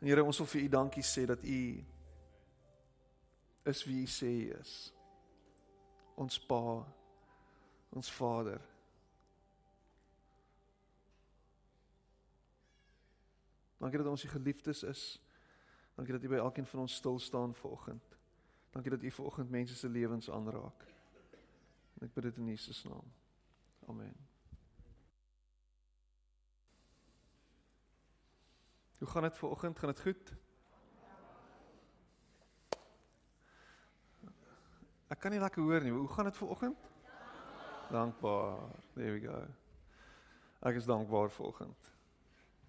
En Here, ons wil vir U dankie sê dat U is wie U sê U is. Ons Pa, ons Vader. Dankie dat ons U geliefdes is. Dankie dat U by elkeen van ons stil staan vanoggend. Dankie dat U vanoggend mense se lewens aanraak. En ek bid dit in Jesus naam. Amen. Hoe gaan dit vanoggend? Gaan dit goed? Ek kan nie lekker hoor nie. Hoe gaan dit vanoggend? Dankbaar. There we go. Ek is dankbaar vanoggend.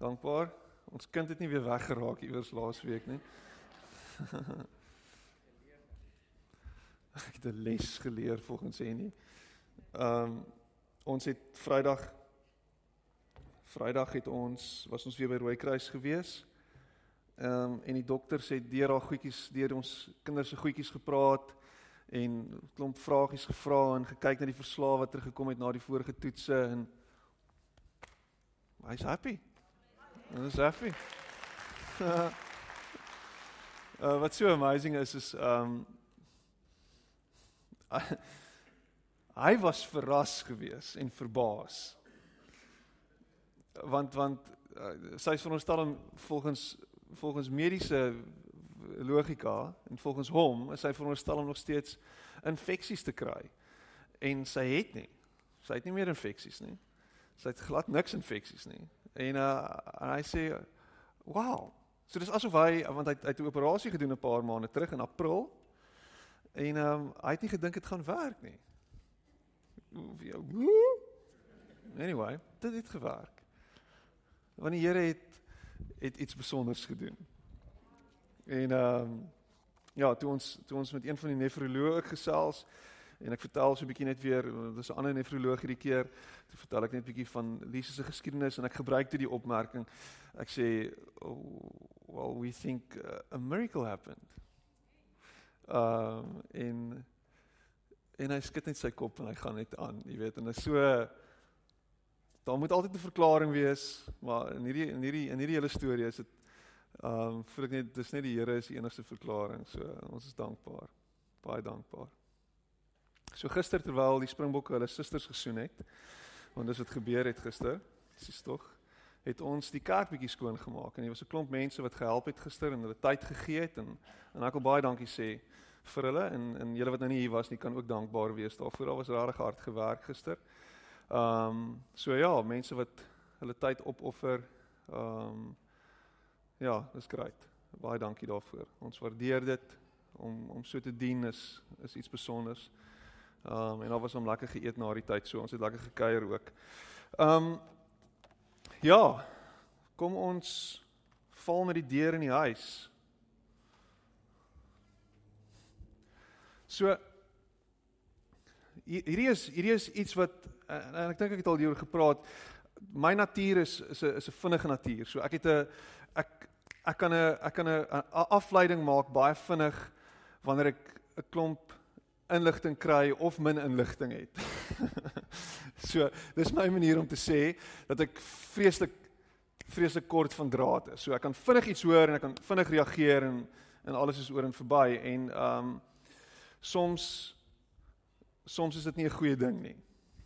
Dankbaar. Ons kind het nie weer weggeraak iewers laas week nie. ek het 'n les geleer volgens nie. Ehm um, ons het Vrydag Vrydag het ons was ons weer by Rooikruis gewees. Ehm um, en die dokters het deur haar goedjies deur ons kinders se goedjies gepraat en klomp vragies gevra en gekyk na die verslae wat teruggekom het na die vorige toetse en hy's happy. Hy's happy. uh, wat so amazing is is ehm um, hy was verras gewees en verbaas. Want want uh, sy is veronderstel om volgens volgens mediese logika en volgens hom is sy veronderstel om nog steeds infeksies te kry. En sy het nie. Sy het nie meer infeksies nie. Sy het glad niks infeksies nie. En uh en hy sê wow. So dis asof hy want hy, hy het 'n operasie gedoen 'n paar maande terug in April En ehm um, hy het nie gedink dit gaan werk nie. Anyway, dit het gewerk. Want die Here het het iets spesiaals gedoen. En ehm um, ja, toe ons toe ons met een van die nefroloë gesels en ek vertel so 'n bietjie net weer, dis 'n ander nefroloog hierdie keer, toe vertel ek net 'n bietjie van Lise se geskiedenis en ek gebruik dit die opmerking. Ek sê, oh, "Well, we think uh, a miracle happened." Ehm um, en en hy skud net sy kop en hy gaan net aan, jy weet, en is so daar moet altyd 'n verklaring wees, maar in hierdie in hierdie in hierdie hele storie is dit ehm um, voel ek net dis net die Here is die enigste verklaring. So ons is dankbaar. Baie dankbaar. So gister terwyl die Springbokke hulle susters gesoen het, want dis wat gebeur het gister, dis tog het ons die kerk bietjie skoon gemaak en daar was 'n klomp mense wat gehelp het gister en hulle tyd gegee het en en ek wil baie dankie sê vir hulle en en julle wat nou nie hier was nie kan ook dankbaar wees daarvoor. Daar was regtig hard gewerk gister. Um, so ja, mense wat hulle tyd opoffer. Ehm um, ja, dis grait. Baie dankie daarvoor. Ons waardeer dit om om so te dien is is iets spesiaals. Ehm um, en daar was om lekker geëet na die tyd so. Ons het lekker gekuier ook. Ehm um, Ja. Kom ons val met die deur in die huis. So hierdie is hierdie is iets wat en ek dink ek het al hieroor gepraat. My natuur is is 'n is 'n vinnige natuur. So ek het 'n ek ek kan 'n ek kan 'n afleiding maak baie vinnig wanneer ek 'n klomp inligting kry of min inligting het. so, dis my manier om te sê dat ek vreeslik vreeslik kort van draad is. So ek kan vinnig iets hoor en ek kan vinnig reageer en en alles is oor en verby en ehm um, soms soms is dit nie 'n goeie ding nie.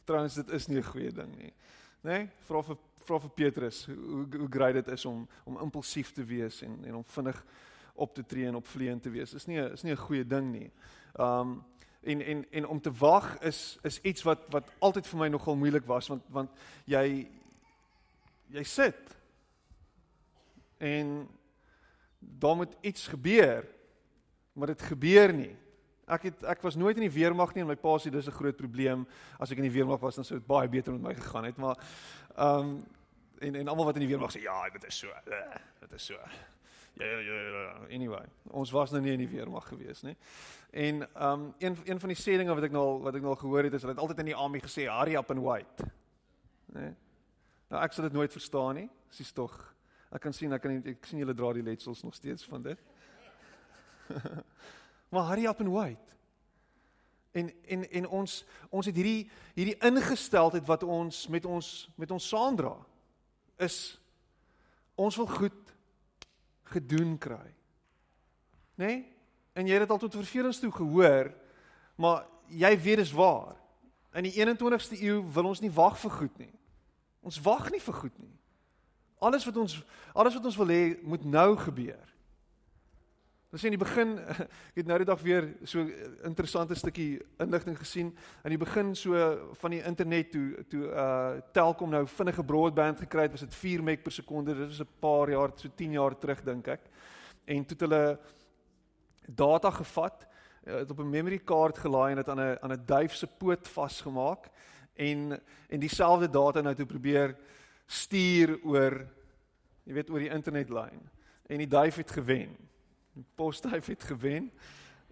Trouwens dit is nie 'n goeie ding nie. Nê? Nee? Vra vir vra vir Petrus hoe hoe grait dit is om om impulsief te wees en en om vinnig op te tree en opvleend te wees. Is nie is nie 'n goeie ding nie. Um en en en om te wag is is iets wat wat altyd vir my nogal moeilik was want want jy jy sit en daar moet iets gebeur maar dit gebeur nie ek het ek was nooit in die weermag nie en my pa sê dis 'n groot probleem. As ek in die weermag was dan sou dit baie beter met my gegaan het. Maar um en en almal wat in die weermag sê ja dit is so uh, dit is so. Ja ja ja ja anyway ons was nou nie in die weermag gewees nie. En um een een van die sê dinge wat ek nou al wat ek nou al gehoor het is hulle het altyd in die army gesê hurry up and wait. Nê nou ek sal dit nooit verstaan nie. Sies tog ek kan sien ek kan ek sien julle dra die letsels nog steeds van dit maar hurry up and wait en en en ons ons het hierdie hierdie ingesteldheid wat ons met ons met ons saandra is ons wil goed gedoen kry. Nê? Nee? En jy het dit al tot vervelings toe gehoor, maar jy weet dis waar. In die 21ste eeu wil ons nie wag vir goed nie. Ons wag nie vir goed nie. Alles wat ons alles wat ons wil hê moet nou gebeur. Ons sien in die begin ek het nou die dag weer so interessante stukkie inligting gesien. Aan die begin so van die internet toe toe uh Telkom nou vinnige broadband gekry het was dit 4 meg per sekonde. Dit was 'n paar jaar so 10 jaar terug dink ek. En toe het hulle data gevat uh, het op 'n memory kaart gelaai en dit aan 'n aan 'n duif se poot vasgemaak. En en dieselfde data nou toe probeer stuur oor jy weet oor die internetlyn. En die duif het gewen Die posduif het gewen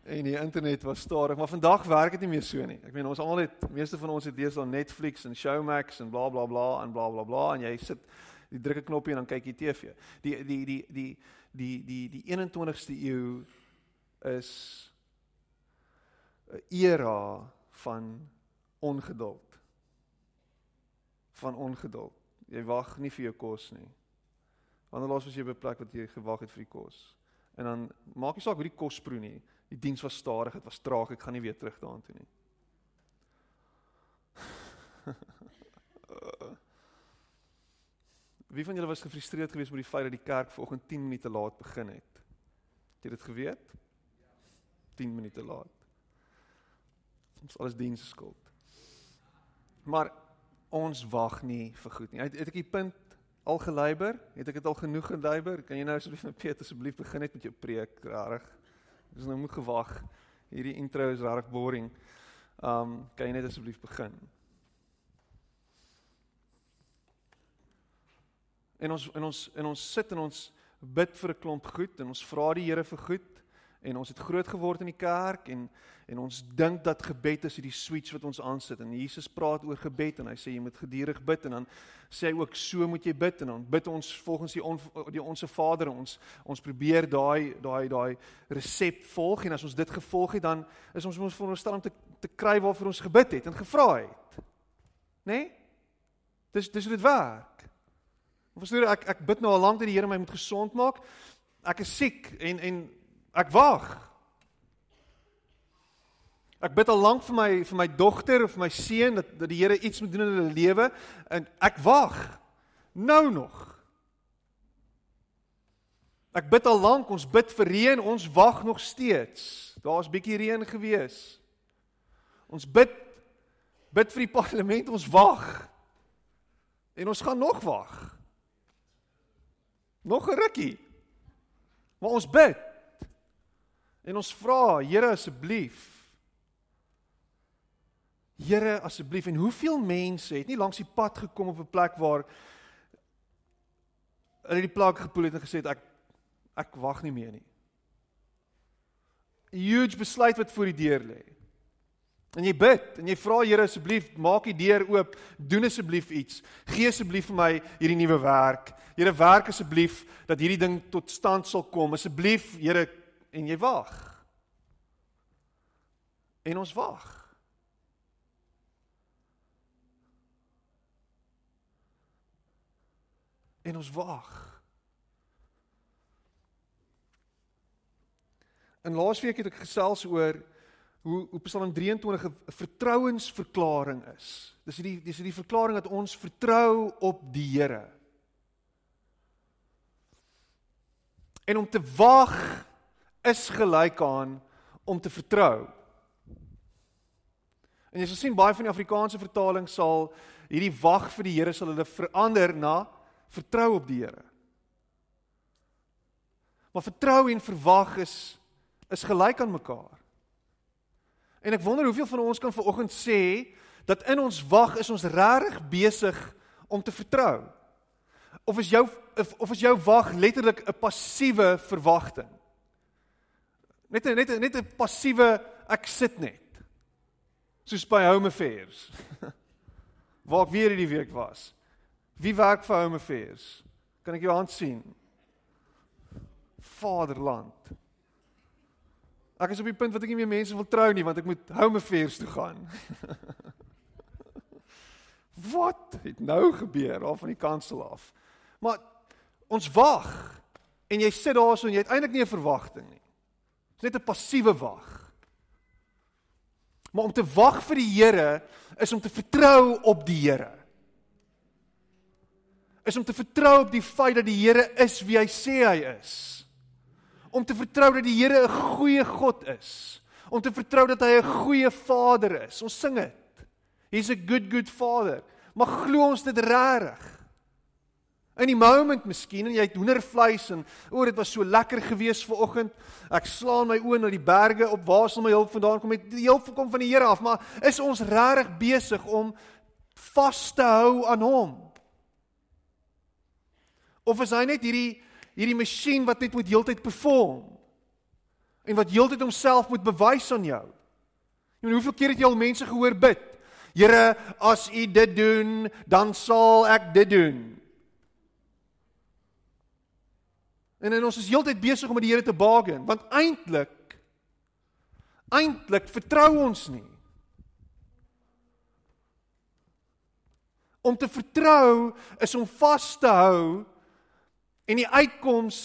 en die internet was stadig, maar vandag werk dit nie meer so nie. Ek meen ons almal het meeste van ons het deesdae Netflix en Showmax en blablabla bla, bla, en blablabla bla, bla, en jy sit jy druk 'n knoppie en dan kyk jy TV. Die die die die die die die 21ste eeu is 'n era van ongeduld. Van ongeduld. Jy wag nie vir jou kos nie. Wanneer laas was jy by 'n plek wat jy gewag het vir die kos? En dan maak nie saak hoe die kos proe nie. Die diens was stadig, dit was traag, ek gaan nie weer terug daartoe nie. Wie van julle was gefrustreerd geweest oor die feit dat die kerk vanoggend 10 minute laat begin het? Het jy dit geweet? 10 minute laat. Ons alles diens skuld. Maar ons wag nie vir goed nie. Het, het ek die punt al geluiber? Het ek dit al genoeg geluiber? Kan jy nou asseblief met Peter asseblief begin net met jou preek, rarig. Dis nou moet gewag. Hierdie intro is rarig boring. Um kan jy net asseblief begin? En ons en ons en ons sit en ons bid vir 'n klomp goed en ons vra die Here vir goed en ons het groot geword in die kerk en en ons dink dat gebed is hierdie switch wat ons aansit en Jesus praat oor gebed en hy sê jy moet gedurig bid en dan sê hy ook so moet jy bid en dan bid ons volgens die on, die onsse Vader ons ons probeer daai daai daai resep volg en as ons dit gevolg het dan is ons ons veronderstel om te te kry waarvoor ons gebid het en gevra het. Né? Nee? Dis dis hoe dit werk. Verstaan ek ek bid nou al lank dat die Here my moet gesond maak. Ek is siek en en Ek wag. Ek bid al lank vir my vir my dogter of my seun dat dat die Here iets moet doen in hulle lewe en ek wag. Nou nog. Ek bid al lank, ons bid vir reën, ons wag nog steeds. Daar's bietjie reën gewees. Ons bid bid vir die parlement, ons wag. En ons gaan nog wag. Nog 'n rukkie. Maar ons bid. En ons vra, Here asseblief. Here asseblief en hoeveel mense het nie langs die pad gekom op 'n plek waar hulle die plek gepoel het en gesê het ek ek wag nie meer nie. 'n Huge besluit wat voor die deur lê. En jy bid en jy vra Here asseblief maak die deur oop, doen asseblief iets. Gee asseblief vir my hierdie nuwe werk. Here werk asseblief dat hierdie ding tot stand sal kom. Asseblief Here en jy wag. En ons wag. En ons wag. En laasweek het ek gesels oor hoe hoe Psalm 23 'n vertrouensverklaring is. Dis hierdie dis hierdie verklaring dat ons vertrou op die Here. En om te wag is gelyk aan om te vertrou. En jy sal sien baie van die Afrikaanse vertalings sal hierdie wag vir die Here sal hulle verander na vertrou op die Here. Maar vertrou en verwag is is gelyk aan mekaar. En ek wonder hoeveel van ons kan vanoggend sê dat in ons wag is ons regtig besig om te vertrou. Of is jou of is jou wag letterlik 'n passiewe verwagting? Net net net 'n passiewe ek sit net. Soos by Home Affairs. Waar ek weer hierdie week was. Wie werk vir Home Affairs? Kan ek jou hand sien? Vaderland. Ek is op die punt wat ek nie meer mense wil trou nie want ek moet Home Affairs toe gaan. Wat het nou gebeur af van die kansel af? Maar ons wag. En jy sit daarso en jy het eintlik nie 'n verwagting nie. Dit is net 'n passiewe wag. Maar om te wag vir die Here is om te vertrou op die Here. Is om te vertrou op die feit dat die Here is wie hy sê hy is. Om te vertrou dat die Here 'n goeie God is. Om te vertrou dat hy 'n goeie Vader is. Ons sing dit. He's a good good Father. Maar glo ons dit regtig? In die moment miskien en jy het hoendervleis en o, dit was so lekker gewees ver oggend. Ek slaan my oë na die berge op waar sal my hulp vandaan kom? Die hulp kom van die Here af, maar is ons regtig besig om vas te hou aan hom? Of is hy net hierdie hierdie masjien wat net moet heeltyd perform? En wat heeltyd homself moet bewys aan jou? Jy weet hoeveel keer het jy al mense gehoor bid? Here, as U dit doen, dan sal ek dit doen. En en ons is heeltyd besig om met die Here te bargain, want eintlik eintlik vertrou ons nie. Om te vertrou is om vas te hou en die uitkoms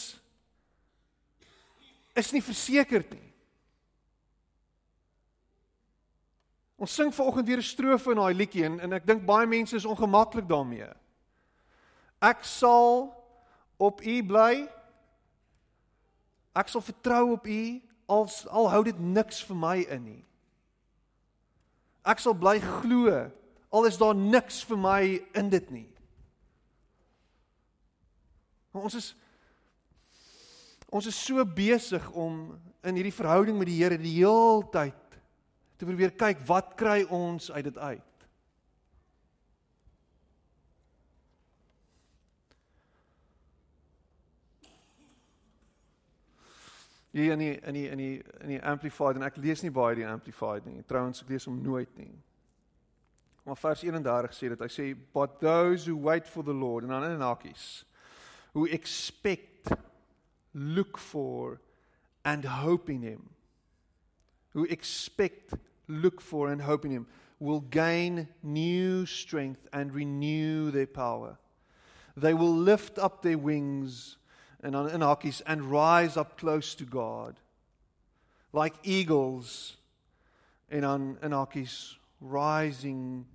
is nie versekerd nie. Ons sing vanoggend weer 'n strofe in daai liedjie en en ek dink baie mense is ongemaklik daarmee. Ek sal op U bly Ek sal vertrou op U al al hou dit niks vir my in nie. Ek sal bly glo al is daar niks vir my in dit nie. Maar ons is ons is so besig om in hierdie verhouding met die Here die heeltyd te probeer kyk wat kry ons uit dit uit. Hier in die in die in die in die amplified en ek lees nie baie die amplified nie. Trouwens ek lees hom nooit nie. Maar vers 31 sê dit. Hy sê but those who wait for the Lord en dan in hakies who expect look for and hope in him. Who expect look for and hope in him will gain new strength and renew their power. They will lift up their wings en dan in hakkies and rise up close to God like eagles en dan in hakkies rising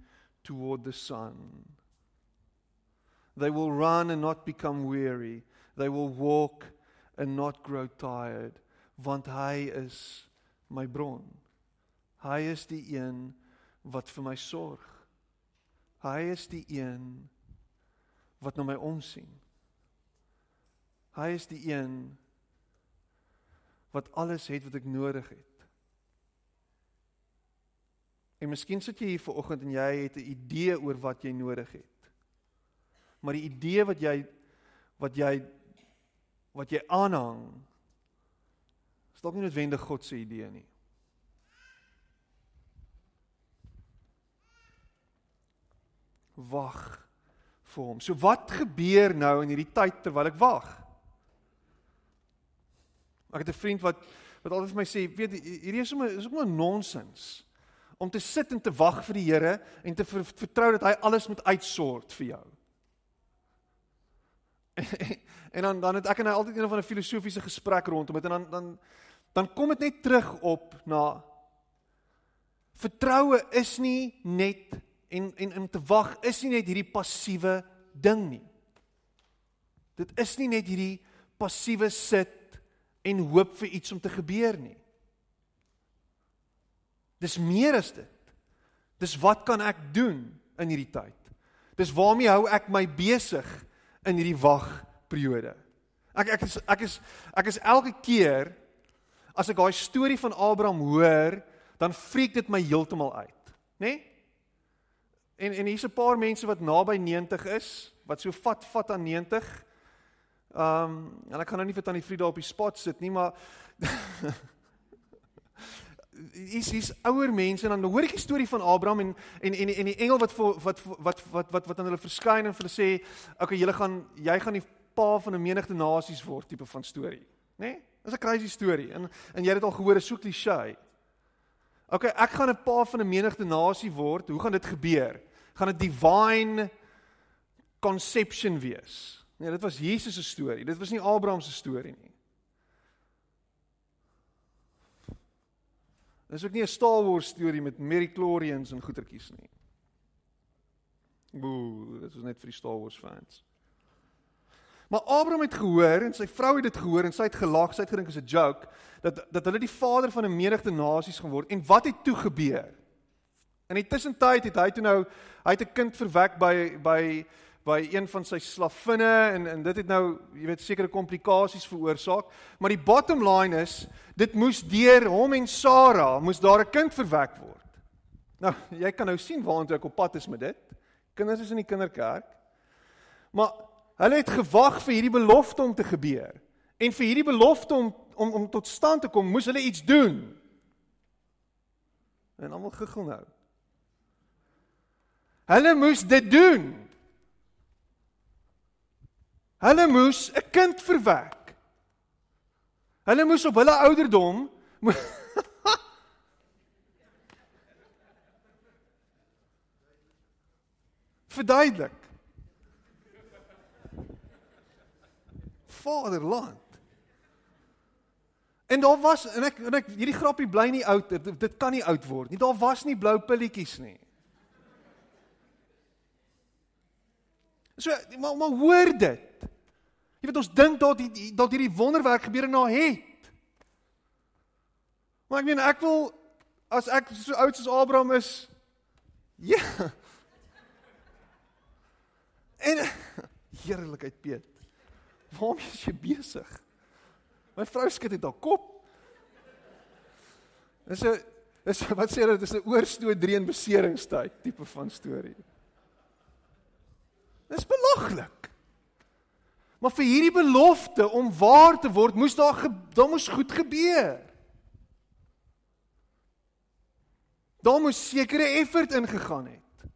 toward the sun. They will run and not become weary. They will walk and not grow tired. Want hy is my bron. Hy is die een wat vir my sorg. Hy is die een wat na my omsien Hy is die een wat alles het wat ek nodig het. En miskien sit jy hier vanoggend en jy het 'n idee oor wat jy nodig het. Maar die idee wat jy wat jy wat jy aanhang is dalk nie noodwendig God se idee nie. Wag vir hom. So wat gebeur nou in hierdie tyd terwyl ek wag? Ek het 'n vriend wat wat altyd vir my sê, weet hierdie is sommer is ook maar nonsens om te sit en te wag vir die Here en te ver, vertrou dat hy alles moet uitsort vir jou. en dan dan het ek en hy altyd een van 'n filosofiese gesprek rondom dit en dan dan dan kom dit net terug op na vertroue is nie net en en om te wag is nie net hierdie passiewe ding nie. Dit is nie net hierdie passiewe sit en hoop vir iets om te gebeur nie. Dis meer as dit. Dis wat kan ek doen in hierdie tyd? Dis waarmee hou ek my besig in hierdie wagperiode? Ek ek is ek is ek is elke keer as ek daai storie van Abraham hoor, dan freak dit my heeltemal uit, né? Nee? En en hier's 'n paar mense wat naby 90 is, wat so vat vat aan 90 Ehm um, en ek gaan nou nie vir tannie Frieda op die spot sit nie, maar is is ouer mense en dan hoor ek die storie van Abraham en en en en die engel wat vir, wat wat wat wat wat aan hulle verskyn en vir hulle sê, "Oké, julle gaan jy gaan die pa van 'n menigte nasies word," tipe van storie, né? Nee? Dis 'n crazy storie en en jy het dit al gehoor, is so klise. Oké, ek gaan 'n pa van 'n menigte nasie word. Hoe gaan dit gebeur? Gaan dit divine conception wees? Nee, dit was Jesus se storie. Dit was nie Abraham se storie nie. Dit is ook nie 'n Star Wars storie met Mary-chlorians en goetertjies nie. Boe, dit is net vir die Star Wars fans. Maar Abraham het gehoor en sy vrou het dit gehoor en sy het gelag, sy het gedink dit is 'n joke dat dat hulle die vader van 'n menigte nasies gaan word. En wat het toe gebeur? In die tussentyd het hy toe nou hy het 'n kind verwek by by by een van sy slavinne en en dit het nou, jy weet, sekere komplikasies veroorsaak, maar die bottom line is dit moes deur hom en Sara moes daar 'n kind verwek word. Nou, jy kan nou sien waantoe ek op pad is met dit. Kinders is in die kinderkerk. Maar hulle het gewag vir hierdie belofte om te gebeur. En vir hierdie belofte om om om tot stand te kom, moes hulle iets doen. En almal gegil nou. Hulle moes dit doen. Hulle moes 'n kind verwek. Hulle moes op hulle ouderdom verduidelik. Vaderland. En daar was en ek en ek hierdie grappie bly nie oud dit, dit kan nie oud word nie. Daar was nie blou pilletjies nie. So maar maar hoor dit. Jy weet ons dink dat die dat hierdie wonderwerk gebeur en na het. Maar ek meen ek wil as ek so oud soos Abraham is ja. En heerlikheid Piet. Waarom is jy besig? My vrou skud dit haar kop. Dis 'n dis wat sê dit is 'n oorstoot dreun beseringstyd tipe van storie. Dis belaglik. Maar vir hierdie belofte om waar te word, moes daar daar moes goed gebeur. Daar moes sekere effort ingegaan het.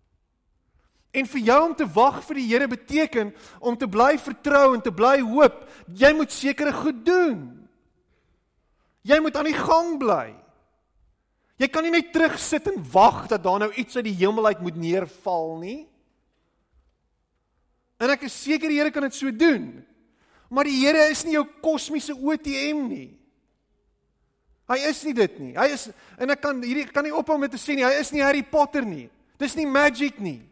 En vir jou om te wag vir die Here beteken om te bly vertrou en te bly hoop. Jy moet sekere goed doen. Jy moet aan die gang bly. Jy kan nie net terugsit en wag dat daar nou iets uit die hemel uit moet neerval nie. En ek is seker die Here kan dit so doen. Maar die Here is nie jou kosmiese ATM nie. Hy is nie dit nie. Hy is en ek kan hierdie kan nie ophou met te sê nie, hy is nie Harry Potter nie. Dis nie magic nie.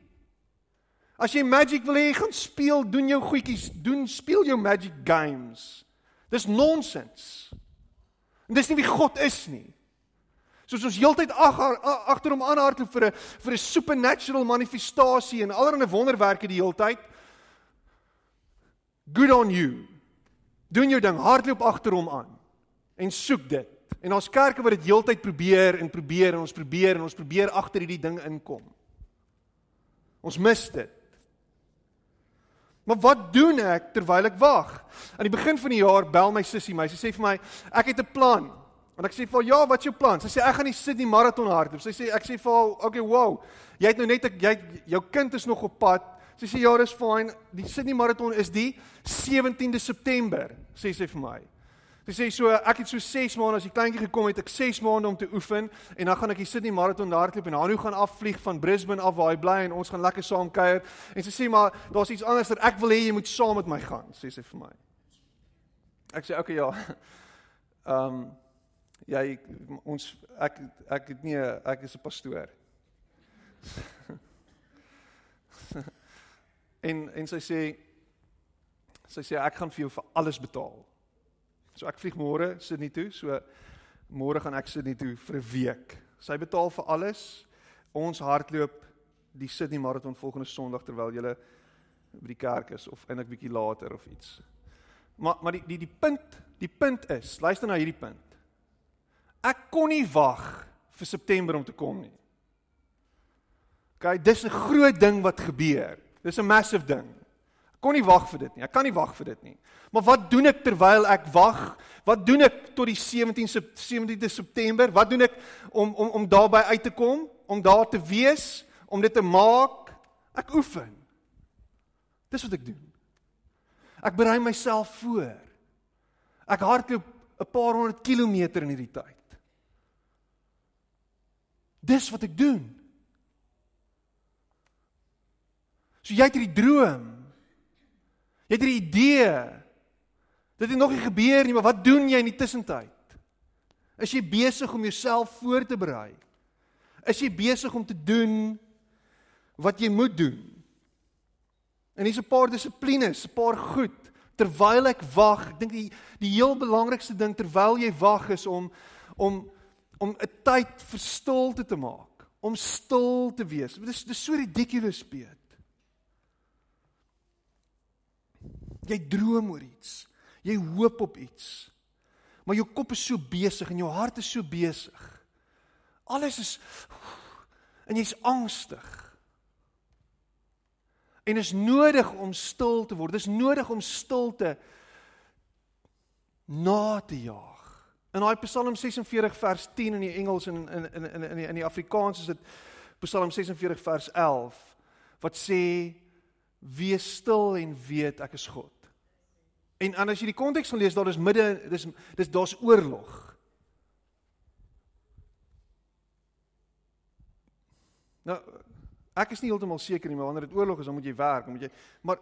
As jy magic wil hê, gaan speel, doen jou goedjies, doen speel jou magic games. Dis nonsens. En dis nie wie God is nie. Soos ons heeltyd agter hom aanhardloop vir 'n vir 'n supernatural manifestasie en allerlei wonderwerke die heeltyd. Good on you. Doen jou ding, hardloop agter hom aan en soek dit. En ons kerke wat dit heeltyd probeer en probeer en ons probeer en ons probeer agter hierdie ding inkom. Ons mis dit. Maar wat doen ek terwyl ek wag? Aan die begin van die jaar bel my sussie my. Sy sê vir my, "Ek het 'n plan." En ek sê vir haar, "Ja, wat is jou plan?" Sy sê, "Ek gaan die Sydney marathon hardloop." Sy sê, ek sê vir haar, "Okay, wow. Jy het nou net ek jy jou kind is nog op pad. Sy sê ja, dis fyn. Die Sydney marathon is die 17de September, sê sy vir my. Sy sê so ek het so 6 maande as die kleintjie gekom het, ek 6 maande om te oefen en dan gaan ek die Sydney marathon hardloop en Hanu gaan afvlieg van Brisbane af waar hy bly en ons gaan lekker saam kuier. En sy sê maar daar's iets anders dat ek wil hê jy moet saam met my gaan, sê sy vir my. Ek sê okay ja. Ehm um, jy ons ek ek het nie ek is 'n pastoor. En en sy sê sy sê ek gaan vir jou vir alles betaal. So ek vlieg môre Sydney toe. So môre gaan ek Sydney toe vir 'n week. Sy betaal vir alles. Ons hardloop die Sydney marathon volgende Sondag terwyl jy by die kerk is of eintlik bietjie later of iets. Maar maar die die die punt, die punt is, luister na hierdie punt. Ek kon nie wag vir September om te kom nie. OK, dis 'n groot ding wat gebeur. Dis 'n massive ding. Ek kon nie wag vir dit nie. Ek kan nie wag vir dit nie. Maar wat doen ek terwyl ek wag? Wat doen ek tot die 17 17de September? Wat doen ek om om om daarby uit te kom? Om daar te wees, om dit te maak? Ek oefen. Dis wat ek doen. Ek berei myself voor. Ek hardloop 'n paar honderd kilometer in hierdie tyd. Dis wat ek doen. So jy het hierdie droom. Jy het 'n idee. Dit het nog nie gebeur nie, maar wat doen jy in die tussentyd? Is jy besig om jouself voor te berei? Is jy besig om te doen wat jy moet doen? En hier's 'n paar dissiplines, 'n paar goed terwyl ek wag. Ek dink die die heel belangrikste ding terwyl jy wag is om om om 'n tyd vir stilte te maak, om stil te wees. Dit is dis so ridiculous, Piet. Jy droom oor iets. Jy hoop op iets. Maar jou kop is so besig en jou hart is so besig. Alles is en jy's angstig. En is nodig om stil te word. Dis nodig om stilte na te jaag. In daai Psalm 46 vers 10 in die Engels en in in in in die, in die Afrikaans is dit Psalm 46 vers 11 wat sê wees stil en weet ek is God. En en as jy die konteks gaan lees, daar is midde dis dis daar's oorlog. Nou ek is nie heeltemal seker nie, maar wanneer dit oorlog is, dan moet jy werk, dan moet jy maar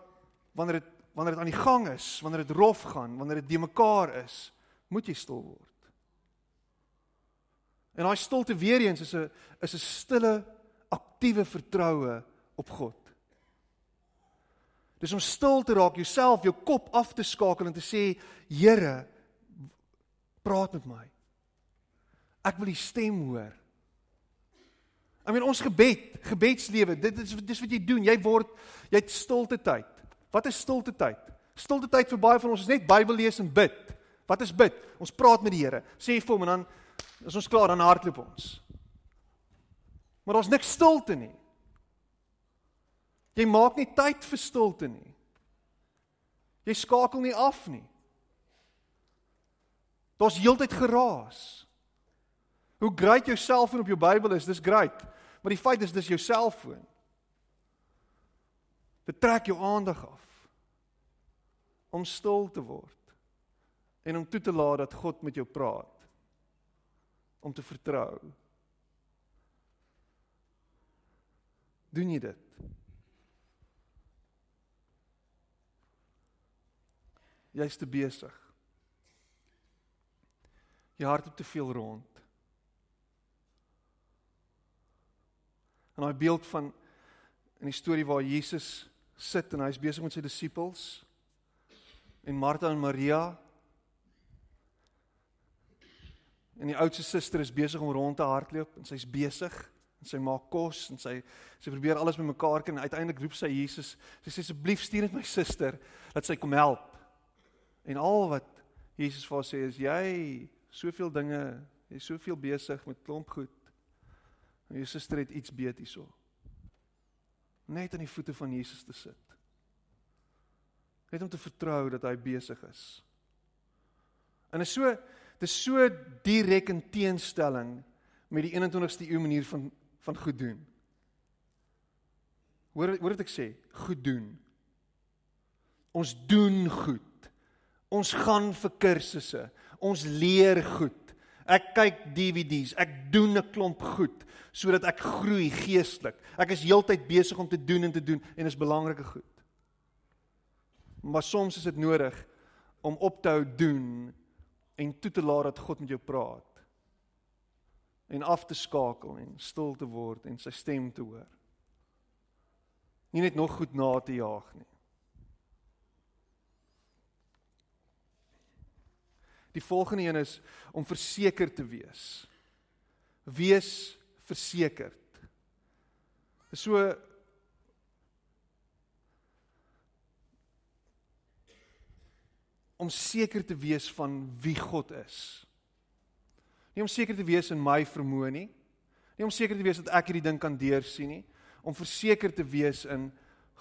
wanneer dit wanneer dit aan die gang is, wanneer dit rof gaan, wanneer dit de mekaar is, moet jy stil word. En daai stilte weer eens is 'n is 'n stille aktiewe vertroue op God. Dis om stil te raak, jouself, jou kop af te skakel en te sê, Here, praat met my. Ek wil die stem hoor. I mean ons gebed, gebedslewe, dit is dis wat jy doen. Jy word jy het stilte tyd. Wat is stilte tyd? Stilte tyd vir baie van ons is net Bybel lees en bid. Wat is bid? Ons praat met die Here. Sê vir hom en dan as ons klaar dan hardloop ons. Maar ons niks stilte nie. Jy maak nie tyd vir stilte nie. Jy skakel nie af nie. Daar's heeltyd geraas. Hoe great jou selfoon op jou Bybel is, dis great. Maar die feit is dis jou selfoon. Dit trek jou aandag af om stil te word en om toe te laat dat God met jou praat. Om te vertrou. Doen jy dit? Jy's te besig. Jy hardloop te veel rond. En daai beeld van in die storie waar Jesus sit en hy's besig met sy disippels en Martha en Maria en die oudste suster is besig om rond te hardloop en sy's besig en sy maak kos en sy sy probeer alles bymekaar kry en uiteindelik roep sy Jesus sy sê asseblief stuur net my suster dat sy kom help En al wat Jesus vir haar sê is jy soveel dinge, jy's soveel besig met klomp goed. En jou suster het iets beet hierso. Net aan die voete van Jesus te sit. Net om te vertrou dat hy besig is. En is so dis so direk in teenstelling met die 21ste eeu manier van van goed doen. Hoor hoor wat ek sê, goed doen. Ons doen goed. Ons gaan vir kursusse. Ons leer goed. Ek kyk DVD's. Ek doen 'n klomp goed sodat ek groei geestelik. Ek is heeltyd besig om te doen en te doen en is belangrike goed. Maar soms is dit nodig om op te hou doen en toe te laat dat God met jou praat. En af te skakel en stil te word en sy stem te hoor. Nie net nog goed na te jaag nie. Die volgende een is om verseker te wees. Wees versekerd. So om seker te wees van wie God is. Nie om seker te wees in my vermoë nie. Nie om seker te wees dat ek hierdie ding kan deursien nie, om verseker te wees in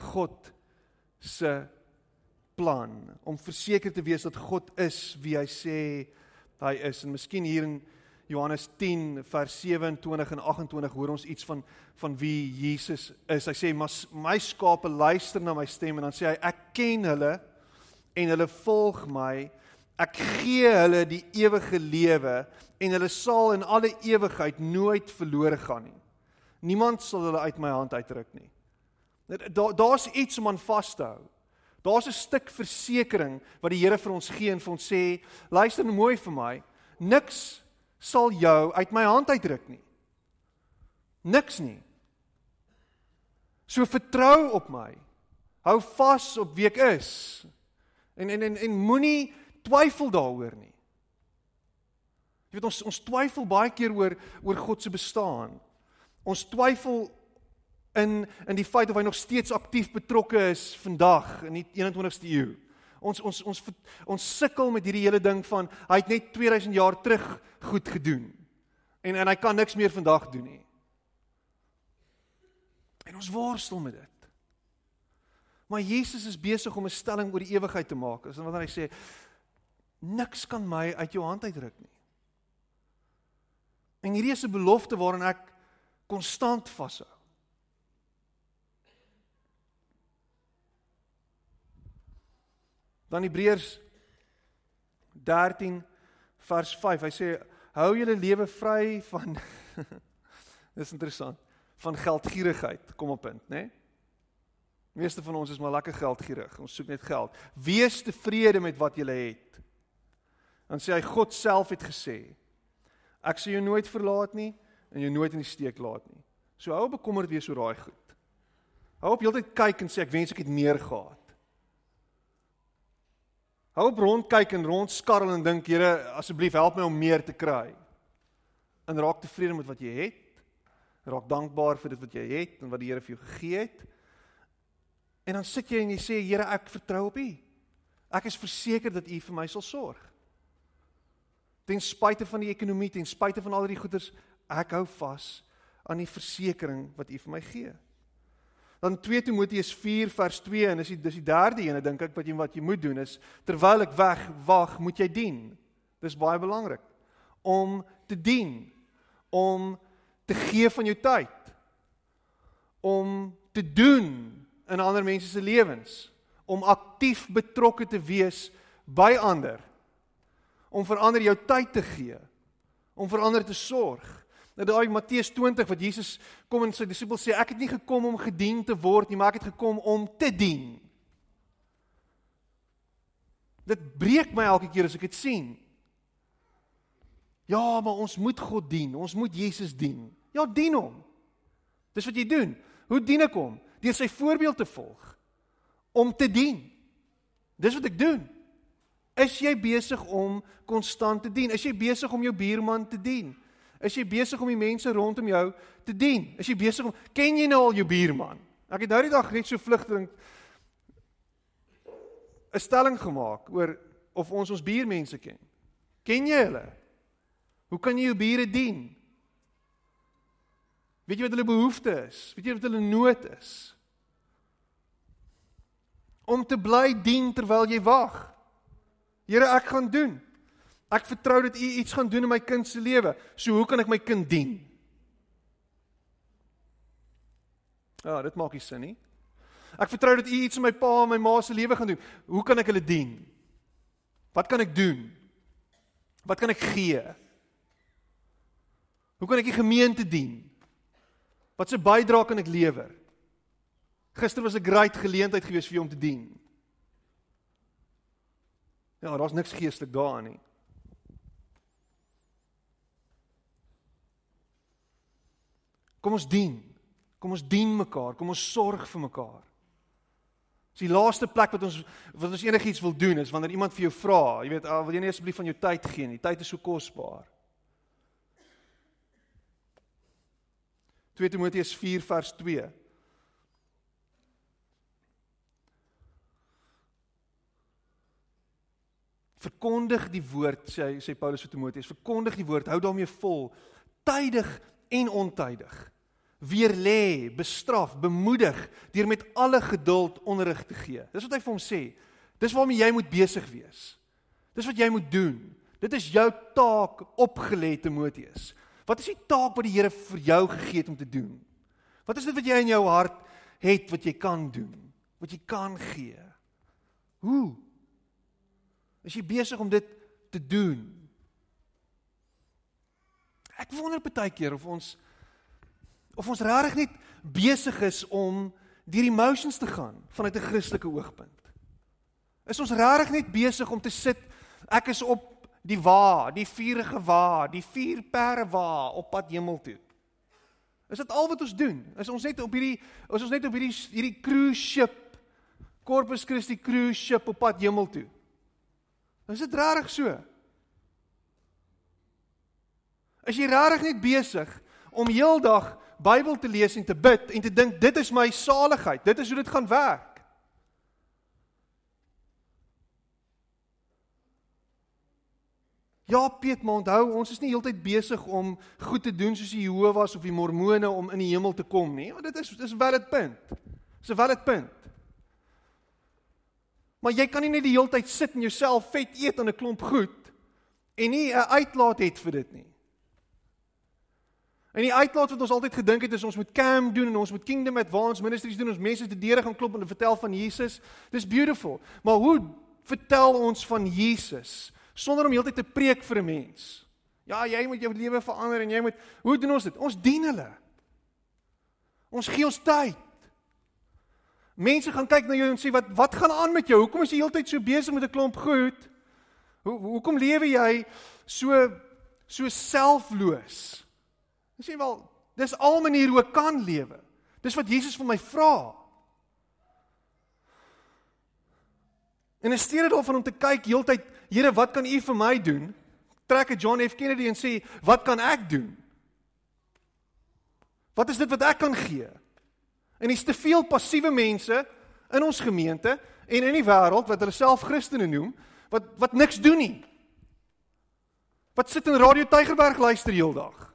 God se plan om verseker te wees dat God is wie hy sê hy is en miskien hier in Johannes 10 vers 27 en 28 hoor ons iets van van wie Jesus is. Hy sê my skape luister na my stem en dan sê hy ek ken hulle en hulle volg my. Ek gee hulle die ewige lewe en hulle sal in alle ewigheid nooit verlore gaan nie. Niemand sal hulle uit my hand uitruk nie. Daar's iets om aan vas te hou. Daar's 'n stuk versekering wat die Here vir ons gee en vir ons sê, luister mooi vir my, niks sal jou uit my hand uitruk nie. Niks nie. So vertrou op my. Hou vas op wie ek is. En en en, en moenie twyfel daaroor nie. Jy weet ons ons twyfel baie keer oor oor God se bestaan. Ons twyfel in in die feit of hy nog steeds aktief betrokke is vandag in die 21ste eeu. Ons ons ons ons sukkel met hierdie hele ding van hy het net 2000 jaar terug goed gedoen. En en hy kan niks meer vandag doen nie. En ons worstel met dit. Maar Jesus is besig om 'n stelling oor die ewigheid te maak. Is wanneer hy sê niks kan my uit jou hand uitruk nie. En hierdie is 'n belofte waaraan ek konstant vashou. Dan Hebreërs 13 vers 5. Hy sê hou julle lewe vry van Dis interessant, van geldgierigheid. Kom op punt, né? Nee? Meeste van ons is maar lekker geldgierig. Ons soek net geld. Wees tevrede met wat jy het. Dan sê hy God self het gesê: Ek sal jou nooit verlaat nie en jou nooit in die steek laat nie. So hou bekommerd wees oor daai goed. Hou op heeltyd kyk en sê ek wens ek het meer gehad. Hou op rond kyk en rond skarrel en dink, Here, asseblief help my om meer te kry. En raak tevrede met wat jy het. Raak dankbaar vir dit wat jy het en wat die Here vir jou gegee het. En dan sit jy en jy sê, Here, ek vertrou op U. Ek is verseker dat U vir my sal sorg. Ten spyte van die ekonomie, ten spyte van al die goeders, ek hou vas aan die versekering wat U vir my gee. Dan 2 Timoteus 4 vers 2 en dis die dis die derde ene dink ek wat jy wat jy moet doen is terwyl ek weg wag, moet jy dien. Dis baie belangrik om te dien, om te gee van jou tyd, om te doen in ander mense se lewens, om aktief betrokke te wees by ander, om vir ander jou tyd te gee, om vir ander te sorg. Nou daai Matteus 20 wat Jesus kom en sy disippels sê ek het nie gekom om gedien te word nie, maar ek het gekom om te dien. Dit breek my elke keer as ek dit sien. Ja, maar ons moet God dien. Ons moet Jesus dien. Ja, dien hom. Dis wat jy doen. Hoe dien ek hom? Deur sy voorbeeld te volg. Om te dien. Dis wat ek doen. Is jy besig om konstant te dien? Is jy besig om jou buurman te dien? Is jy besig om die mense rondom jou te dien? Is jy besig om ken jy nou al jou buurman? Ek het nou die dag net so vlugtig 'n stelling gemaak oor of ons ons buurmense ken. Ken jy hulle? Hoe kan jy jou bure dien? Weet jy wat hulle behoeftes is? Weet jy wat hulle nood is? Om te bly dien terwyl jy wag. Here, ek gaan doen. Ek vertrou dat U iets gaan doen in my kind se lewe. So hoe kan ek my kind dien? Ja, dit maak nie sin nie. Ek vertrou dat U iets in my pa en my ma se lewe gaan doen. Hoe kan ek hulle dien? Wat kan ek doen? Wat kan ek gee? Hoe kan ek die gemeente dien? Wat se bydrae kan ek lewer? Gister was 'n great geleentheid geweest vir jou om te dien. Ja, daar's niks geestelik daarin nie. Kom ons dien. Kom ons dien mekaar, kom ons sorg vir mekaar. Dis die laaste plek wat ons wat ons enigiets wil doen is wanneer iemand vir jou vra, jy weet, ah, wil jy nie asseblief van jou tyd gee nie? Tyd is so kosbaar. 2 Timoteus 4 vers 2. Verkondig die woord, sê sê Paulus vir Timoteus, verkondig die woord, hou daarmee vol, tydig en ontydig weer lê, bestraf, bemoedig deur met alle geduld onderrig te gee. Dis wat hy vir hom sê. Dis waarmee jy moet besig wees. Dis wat jy moet doen. Dit is jou taak opgelê Timoteus. Wat is die taak wat die Here vir jou gegee het om te doen? Wat is dit wat jy in jou hart het wat jy kan doen? Wat jy kan gee? Hoe? Is jy besig om dit te doen? Ek wonder baie keer of ons of ons regtig net besig is om deur emotions te gaan vanuit 'n Christelike oogpunt. Is ons regtig net besig om te sit ek is op die wa, die vuurige wa, die vier perde wa op pad hemel toe? Is dit al wat ons doen? Is ons net op hierdie is ons net op hierdie hierdie cruise ship Corpus Christi cruise ship op pad hemel toe? Is dit regtig so? Is jy regtig net besig om heeldag Bybel te lees en te bid en te dink dit is my saligheid. Dit is hoe dit gaan werk. Ja, Piet, maar onthou, ons is nie heeltyd besig om goed te doen soos die Jehovah's of die Mormone om in die hemel te kom nie. Want dit is dis 'n valid punt. Dis 'n valid punt. Maar jy kan nie net die hele tyd sit en jouself vet eet aan 'n klomp goed en nie 'n uitlaat het vir dit nie. En die uitlaat wat ons altyd gedink het is ons moet cam doen en ons moet kingdom advance ministries doen, ons mense te deure gaan klop en vertel van Jesus. Dis beautiful. Maar hoe vertel ons van Jesus sonder om heeltyd te preek vir 'n mens? Ja, jy moet jou lewe verander en jy moet Hoe doen ons dit? Ons dien hulle. Ons gee ons tyd. Mense gaan kyk na jou en sê wat wat gaan aan met jou? Hoekom is jy heeltyd so besig met 'n klomp goed? Hoe hoekom lewe jy so so selfloos? Hy sê wel, dis al maniere hoe ek kan lewe. Dis wat Jesus vir my vra. En in steede daarvan om te kyk heeltyd, Here, wat kan U vir my doen? Trek ek John F Kennedy en sê, wat kan ek doen? Wat is dit wat ek kan gee? En dis te veel passiewe mense in ons gemeente en in die wêreld wat hulle self Christene noem, wat wat niks doen nie. Wat sit in Radio Tygerberg luister heeldag.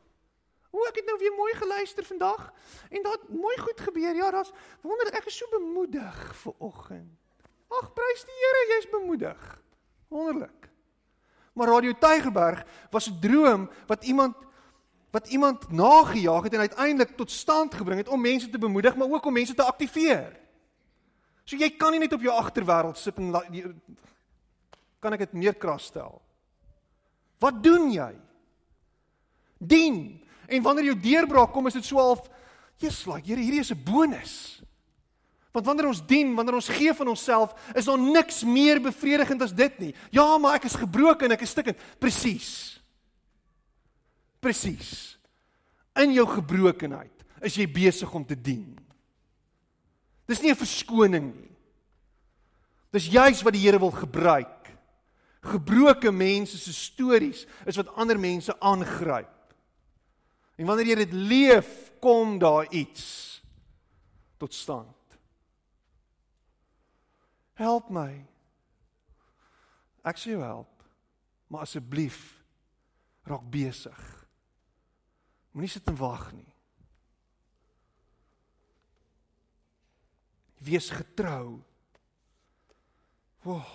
O, ek het nou weer mooi geluister vandag en daar het mooi goed gebeur. Ja, daar's wonder ek is so bemoedig vir oggend. Ag, prys die Here, jy's bemoedig. Wonderlik. Maar Radio Tygerberg was 'n droom wat iemand wat iemand nagejaag het en uiteindelik tot stand gebring het om mense te bemoedig, maar ook om mense te aktiveer. So jy kan nie net op jou agterwêreld sit en kan ek dit meer kras stel. Wat doen jy? Dien. En wanneer jou deurbraak kom, is dit so half Jesus, like, Here, hierdie is 'n bonus. Want wanneer ons dien, wanneer ons gee van onsself, is daar niks meer bevredigend as dit nie. Ja, maar ek is gebroken en ek is stikkend. Presies. Presies. In jou gebrokenheid is jy besig om te dien. Dis nie 'n verskoning nie. Dis juis wat die Here wil gebruik. Gebroke mense se stories is wat ander mense aangryp. En wanneer jy dit leef, kom daar iets tot stand. Help my. Ek sê jou help. Maar asseblief raak besig. Moenie sit en wag nie. Wees getrou. Woah.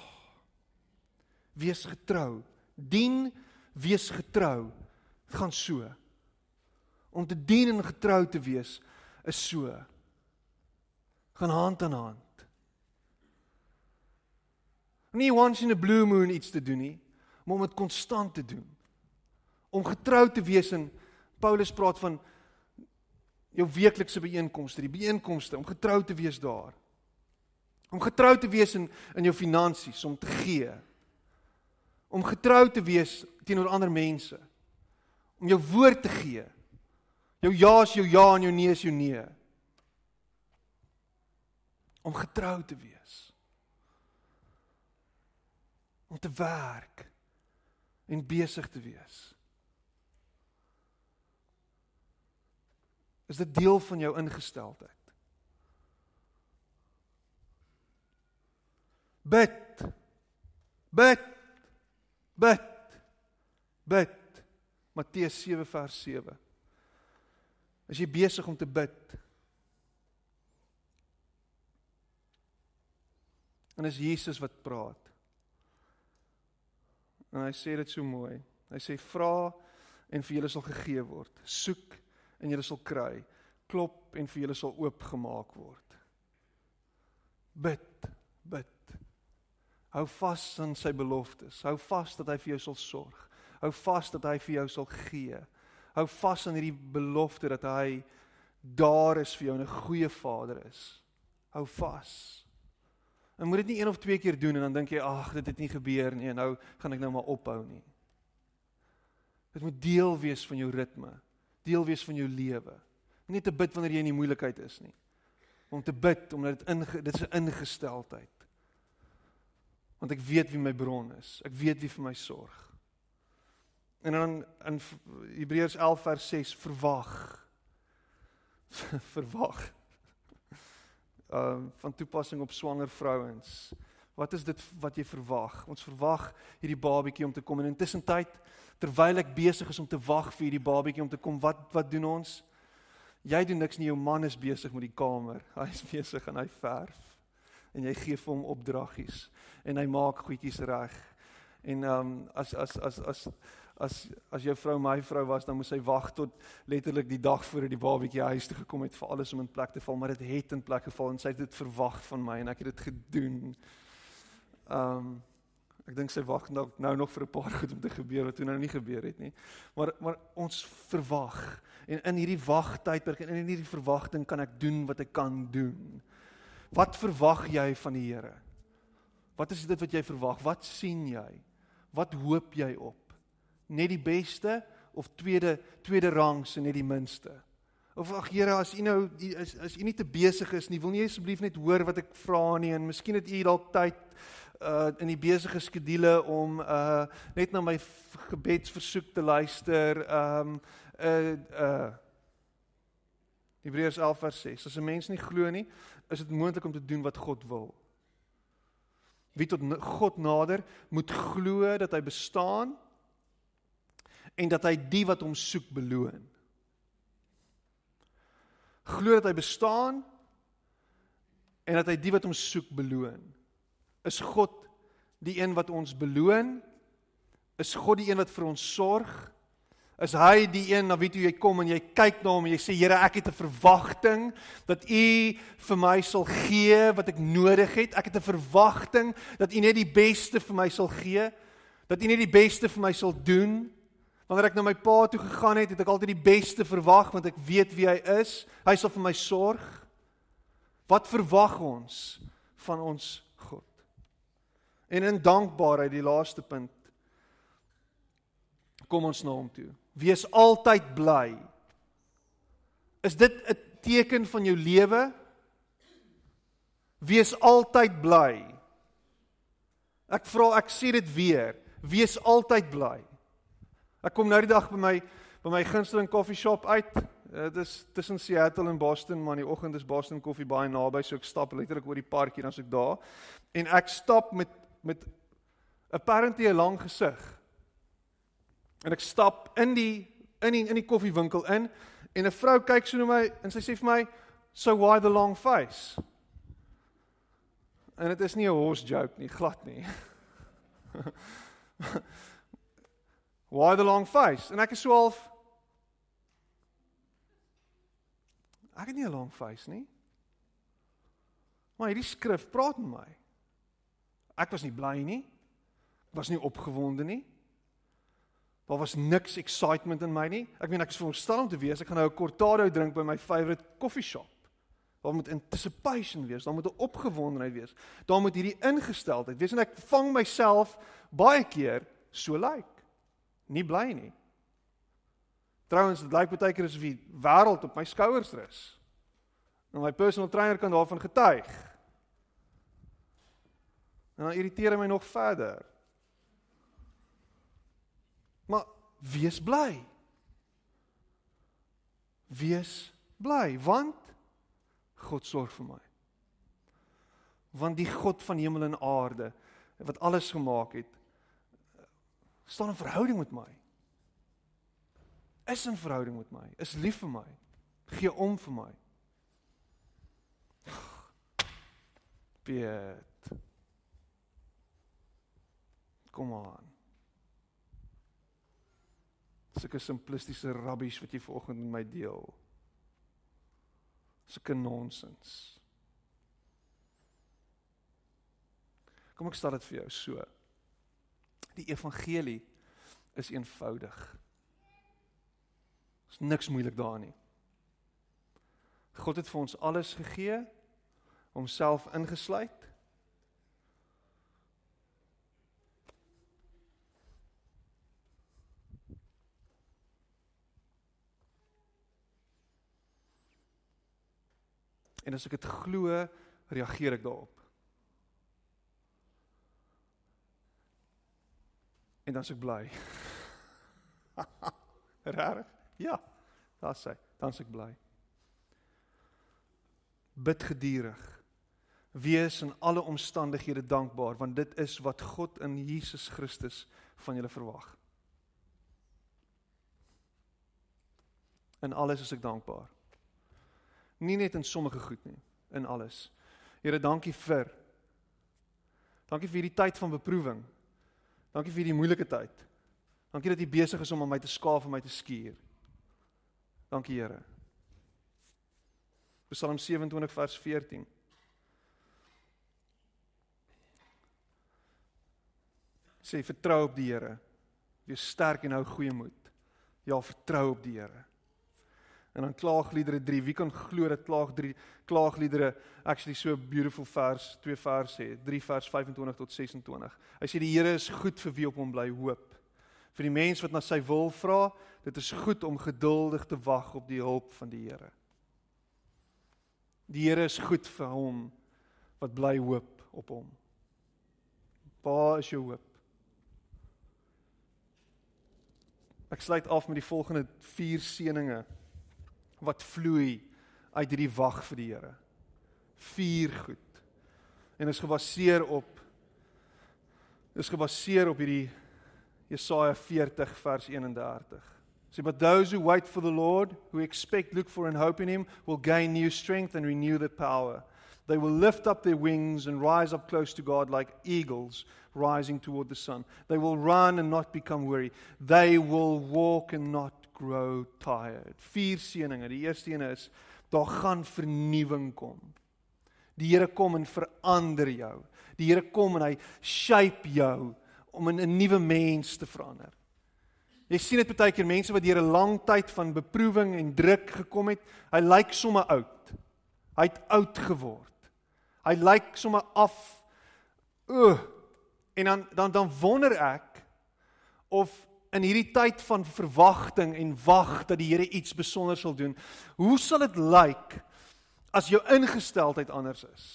Wees getrou. Dien, wees getrou. Dit gaan so om te dien en getrou te wees is so gaan hand aan hand. Nie once in a blue moon iets te doen nie, maar om dit konstant te doen. Om getrou te wees en Paulus praat van jou weeklikse byeenkomste, die byeenkomste om getrou te wees daar. Om getrou te wees in in jou finansies, om te gee. Om getrou te wees teenoor ander mense. Om jou woord te gee Jou ja is jou ja en jou nee is jou nee. Om getrou te wees. Om te werk en besig te wees. Is dit deel van jou ingesteldheid? Bid. Bid. Bid. Bid. Matteus 7 vers 7. Is jy besig om te bid? En is Jesus wat praat. En hy sê dit so mooi. Hy sê vra en vir julle sal gegee word. Soek en julle sal kry. Klop en vir julle sal oopgemaak word. Bid, bid. Hou vas aan sy beloftes. Hou vas dat hy vir jou sal sorg. Hou vas dat hy vir jou sal gee. Hou vas aan hierdie belofte dat hy daar is vir jou en 'n goeie vader is. Hou vas. En moet dit nie een of twee keer doen en dan dink jy, ag, dit het nie gebeur nie en nou gaan ek nou maar ophou nie. Dit moet deel wees van jou ritme, deel wees van jou lewe. Nie te bid wanneer jy in die moeilikheid is nie. Om te bid omdat dit in dit is 'n ingesteldheid. Want ek weet wie my bron is. Ek weet wie vir my sorg. En dan in Hebreërs 11 vers 6 verwag. verwag. Ehm uh, van toepassing op swanger vrouens. Wat is dit wat jy verwag? Ons verwag hierdie babatjie om te kom en intussen tyd terwyl ek besig is om te wag vir hierdie babatjie om te kom, wat wat doen ons? Jy doen niks nie, jou man is besig met die kamer. Hy is besig en hy verf. En jy gee vir hom opdraggies en hy maak goedjies reg. En ehm um, as as as as as as jou vrou my vrou was, dan moes sy wag tot letterlik die dag voor die babatjie huis toe gekom het vir alles om in plek te val, maar dit het in plek geval en sy het dit verwag van my en ek het dit gedoen. Ehm um, Ek dink sy wag nou nou nog vir 'n paar goed om te gebeur wat toe nou nie gebeur het nie. Maar maar ons verwag en in hierdie wagtydperk en in hierdie verwagting kan ek doen wat ek kan doen. Wat verwag jy van die Here? Wat is dit wat jy verwag? Wat sien jy? Wat hoop jy op? Net die beste of tweede tweede rangs en net die minste? Of ag Here, as U nou as as U nie te besig is nie, wil nie asseblief net hoor wat ek vra nie en miskien het U dalk tyd uh in die besige skedule om uh net na my gebedsversoek te luister. Um uh uh Hebreërs 11 vers 6. As 'n mens nie glo nie, is dit moontlik om te doen wat God wil. Wie tot God nader, moet glo dat hy bestaan en dat hy die wat hom soek beloon. Glo dat hy bestaan en dat hy die wat hom soek beloon. Is God die een wat ons beloon? Is God die een wat vir ons sorg? Is hy die een na wie toe jy kom en jy kyk na hom en jy sê Here, ek het 'n verwagting dat U vir my sal gee wat ek nodig het. Ek het 'n verwagting dat U net die beste vir my sal gee. Dat U net die beste vir my sal doen. Wanneer ek na my pa toe gegaan het, het ek altyd die beste verwag want ek weet wie hy is. Hy sal vir my sorg. Wat verwag ons van ons En in dankbaarheid die laaste punt kom ons na hom toe. Wees altyd bly. Is dit 'n teken van jou lewe? Wees altyd bly. Ek vra ek sê dit weer. Wees altyd bly. Ek kom nou die dag by my by my gunsteling koffieshop uit. Dit is tussen Seattle en Boston, maar in die oggend is Boston koffie baie naby, so ek stap letterlik oor die park hier dan as ek daar. En ek stap met met apparently 'n lang gesig. En ek stap in die in die in die koffiewinkel in en 'n vrou kyk so na my en sy sê vir my, "So why the long face?" En dit is nie 'n horse joke nie, glad nie. why the long face? En ek is so half Ek het nie 'n long face nie. Maar hierdie skrif praat met my. Ek was nie bly nie. Ek was nie opgewonde nie. Daar was niks excitement in my nie. Ek meen ek is veronderstel om te wees ek gaan nou 'n cortado drink by my favourite coffee shop. Daar moet anticipation wees, daar moet 'n opgewondenheid wees. Daar moet hierdie ingesteldheid wees en ek vang myself baie keer so lyk. Like. Nie bly nie. Trouwens, dit lyk baie keer asof die wêreld op my skouers rus. En my personal trainer kan daarvan getuig. En dan irriteer hy my nog verder. Maar wees bly. Wees bly want God sorg vir my. Want die God van hemel en aarde wat alles gemaak het staan in verhouding met my. Is in verhouding met my, is lief vir my, gee om vir my. Piet. Kom aan. Sulke simplistiese rabbies wat jy vanoggend met my deel. Sulke nonsens. Kom ek stel dit vir jou so. Die evangelie is eenvoudig. Daar's niks moeilik daarin nie. God het vir ons alles gegee, homself ingesluit En as ek dit glo, reageer ek daarop. En dan s'ek bly. Rarig? Ja. Daar sê, dan s'ek bly. Bid geduldig. Wees in alle omstandighede dankbaar want dit is wat God in Jesus Christus van julle verwag. In alles is ek dankbaar. Nie net in sommige goed nie, in alles. Here, dankie vir Dankie vir hierdie tyd van beproewing. Dankie vir hierdie moeilike tyd. Dankie dat U besig is om aan my te skaaf en my te skuur. Dankie Here. Psalm 27 vers 14. Sê vertrou op die Here. Wees sterk en hou goeie moed. Ja, vertrou op die Here. En dan klaagliedere 3. Wie kan glo dat klaag 3 klaagliedere actually so 'n beautiful vers, twee verse het, 3 vers 25 tot 26. Hy sê die Here is goed vir wie op hom bly hoop. Vir die mens wat na sy wil vra, dit is goed om geduldig te wag op die hulp van die Here. Die Here is goed vir hom wat bly hoop op hom. Waar is jou hoop? Ek sluit af met die volgende 4 seënings wat vloei uit hierdie wag vir die Here. Vier goed. En is gebaseer op is gebaseer op hierdie Jesaja 40 vers 31. So but those who wait for the Lord, who expect, look for and hope in him, will gain new strength and renew their power. They will lift up their wings and rise up close to God like eagles rising toward the sun. They will run and not become weary. They will walk and not grow tired. Vier seëninge. Die eerste een is daar gaan vernuwing kom. Die Here kom en verander jou. Die Here kom en hy shape jou om in 'n nuwe mens te verander. Jy sien dit baie keer mense wat deur 'n lang tyd van beproewing en druk gekom het, hy lyk sommer oud. Hy het oud geword. Hy lyk sommer af. O. En dan dan dan wonder ek of in hierdie tyd van verwagting en wag dat die Here iets spesiaals sal doen, hoe sal dit lyk as jou ingesteldheid anders is?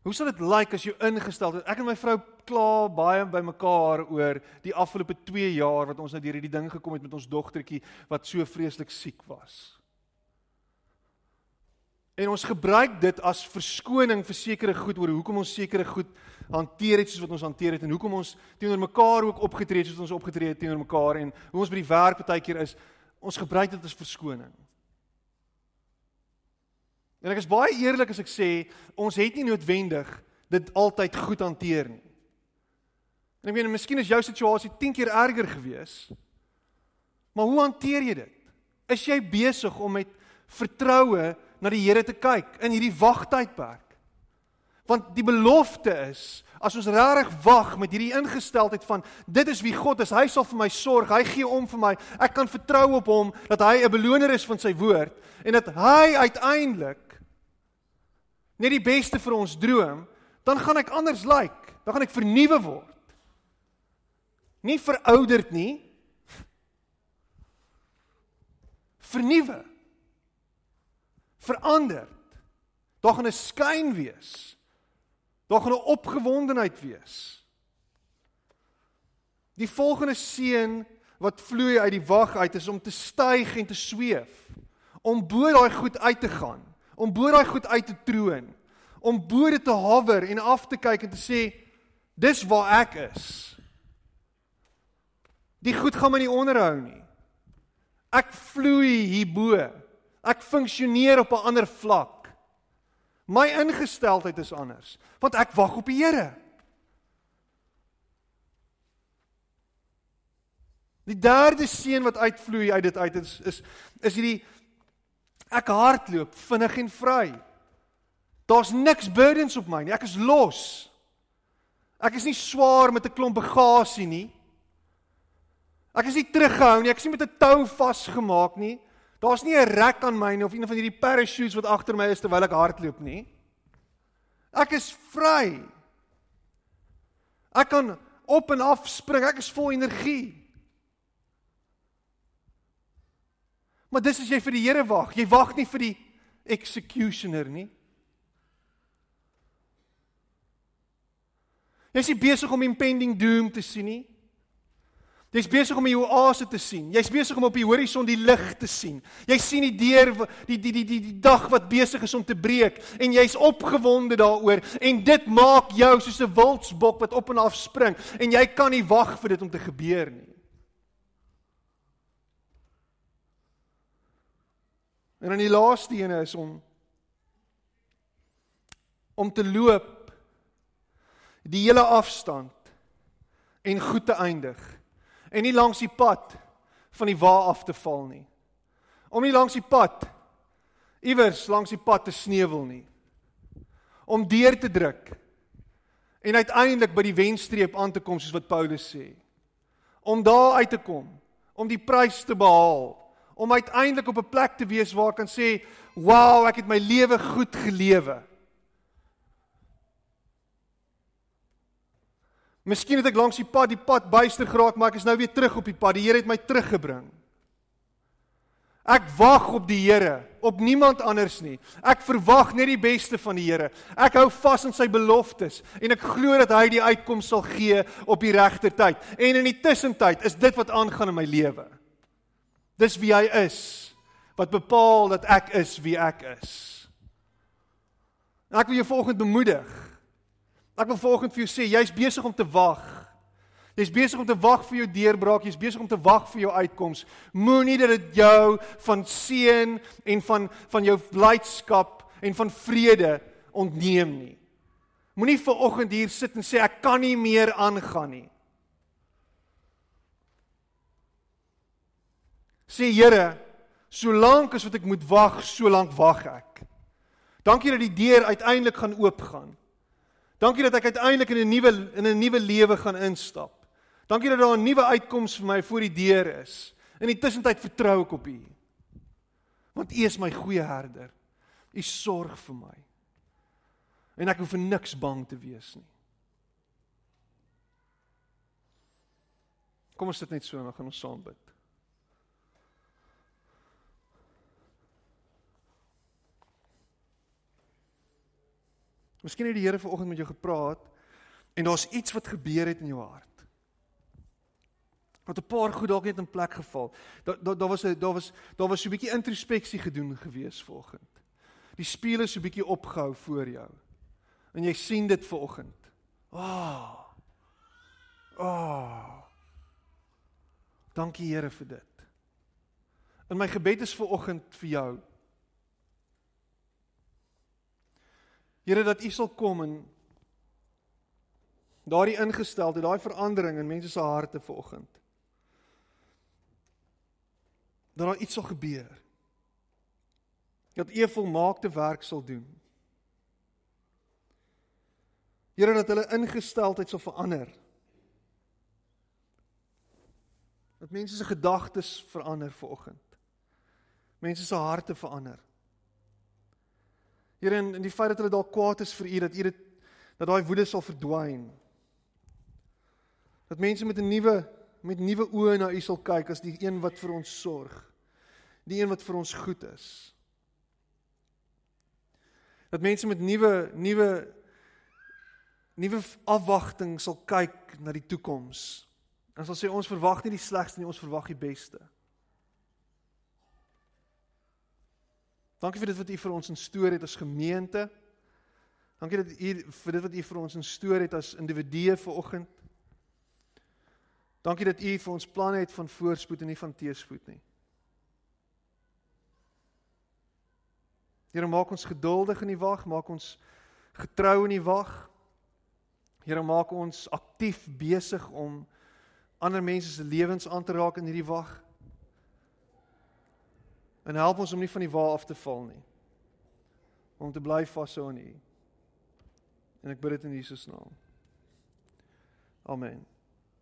Hoe sal dit lyk as jou ingesteldheid? Ek en my vrou kla baie by mekaar oor die afgelope 2 jaar wat ons nou deur hierdie ding gekom het met ons dogtertjie wat so vreeslik siek was. En ons gebruik dit as verskoning vir sekere goed oor hoekom ons sekere goed hanteer het soos wat ons hanteer het en hoekom ons teenoor mekaar ook opgetree het soos ons opgetree het teenoor mekaar en hoe ons by die werk baie keer is. Ons gebruik dit as verskoning. En ek is baie eerlik as ek sê ons het nie noodwendig dit altyd goed hanteer nie. En ek meen miskien is jou situasie 10 keer erger gewees. Maar hoe hanteer jy dit? Is jy besig om met vertroue na die Here te kyk in hierdie wagtydperk. Want die belofte is as ons regtig wag met hierdie ingesteldheid van dit is wie God is, hy sal vir my sorg, hy gee om vir my. Ek kan vertrou op hom dat hy 'n beloner is van sy woord en dat hy uiteindelik net die beste vir ons droom, dan gaan ek anders lyk. Like, dan gaan ek vernuwe word. Nie verouderd nie. Vernuwe verander. Daar gaan 'n skyn wees. Daar gaan 'n opgewondenheid wees. Die volgende seën wat vloei uit die wag uit is om te styg en te sweef. Om bo daai goed uit te gaan, om bo daai goed uit te troon, om bo dit te hover en af te kyk en te sê dis waar ek is. Die goed gaan my nie onderhou nie. Ek vloei hierbo. Ek funksioneer op 'n ander vlak. My ingesteldheid is anders, want ek wag op die Here. Die derde seën wat uitvloei uit dit uit is is is hierdie ek hardloop vinnig en vry. Daar's niks burdens op my nie. Ek is los. Ek is nie swaar met 'n klomp bagasie nie. Ek is nie teruggehou nie. Ek is nie met 'n tou vasgemaak nie. Daar's nie 'n rek aan my nie of een van hierdie parachutes wat agter my is terwyl ek hardloop nie. Ek is vry. Ek kan op en af spring. Ek is vol energie. Maar dis as jy vir die Here wag. Jy wag nie vir die executioner nie. Jy's nie besig om impending doom te sien nie. Jy's besig om die oase te sien. Jy's besig om op die horison die lig te sien. Jy sien die deur die die die die die dag wat besig is om te breek en jy's opgewonde daaroor en dit maak jou soos 'n wildsbok wat op en af spring en jy kan nie wag vir dit om te gebeur nie. En dan die laaste ene is om om te loop die hele afstand en goed te eindig en nie langs die pad van die wa af te val nie. Om nie langs die pad iewers langs die pad te sneuwel nie. Om deur te druk en uiteindelik by die wenstreep aan te kom soos wat Paulus sê. Om daar uit te kom, om die prys te behaal, om uiteindelik op 'n plek te wees waar ek kan sê, "Wow, ek het my lewe goed gelewe." Miskien het ek langs die pad die pad byster geraak, maar ek is nou weer terug op die pad. Die Here het my teruggebring. Ek wag op die Here, op niemand anders nie. Ek verwag net die beste van die Here. Ek hou vas aan sy beloftes en ek glo dat hy die uitkoms sal gee op die regte tyd. En in die tussentyd is dit wat aangaan in my lewe. Dis wie hy is wat bepaal dat ek is wie ek is. En ek wil jou volgende bemoedig. Ek wil volgens vir jou sê, jy's besig om te wag. Jy's besig om te wag vir jou deurbraak, jy's besig om te wag vir jou uitkoms. Moenie dat dit jou van seën en van van jou blydskap en van vrede ontneem nie. Moenie ver oggend hier sit en sê ek kan nie meer aangaan nie. Sê Here, solank as wat ek moet wag, solank wag ek. Dankie dat die deur uiteindelik gaan oopgaan. Dankie dat ek uiteindelik in 'n nuwe in 'n nuwe lewe gaan instap. Dankie dat daar 'n nuwe uitkoms vir my voor die deur is. In die tussentyd vertrou ek op U. Want U is my goeie herder. U sorg vir my. En ek hoef vir niks bang te wees nie. Kom ons sit net so en dan gaan ons saam bid. Miskien het die Here vanoggend met jou gepraat en daar's iets wat gebeur het in jou hart. Wat 'n paar goed dalk net in plek geval. Daar daar daar was 'n daar was daar was so 'n bietjie introspeksie gedoen gewees vanoggend. Die spieël is so bietjie opgehou voor jou. En jy sien dit vanoggend. Ah. Oh, ah. Oh. Dankie Here vir dit. In my gebed is vanoggend vir jou Here dat U sal kom en daardie ingesteldheid, daai verandering in mense se harte vanoggend. Dat daar iets sal gebeur. Dat U 'n volmaakte werk sal doen. Here dat hulle ingesteldheid sal verander. Dat mense se gedagtes verander vanoggend. Mense se harte verander. Here in, in die feit dat hulle dalk kwaad is vir u dat u dit dat daai woede sal verdwyn. Dat mense met 'n nuwe met nuwe oë na u sal kyk as die een wat vir ons sorg. Die een wat vir ons goed is. Dat mense met nuwe nuwe nuwe afwagting sal kyk na die toekoms. En sal sê ons verwag nie die slegste nie, ons verwag die beste. Dankie vir dit wat u vir ons instoor het as gemeente. Dankie dat u vir dit wat u vir ons instoor het as individue vanoggend. Dankie dat u vir ons planne het van voorspoed en nie van teëspoed nie. Here maak ons geduldig in die wag, maak ons getrou in die wag. Here maak ons aktief besig om ander mense se lewens aan te raak in hierdie wag. En help ons om nie van die wa af te val nie. Om te bly vashou aan U. En ek bid dit in Jesus naam. Amen.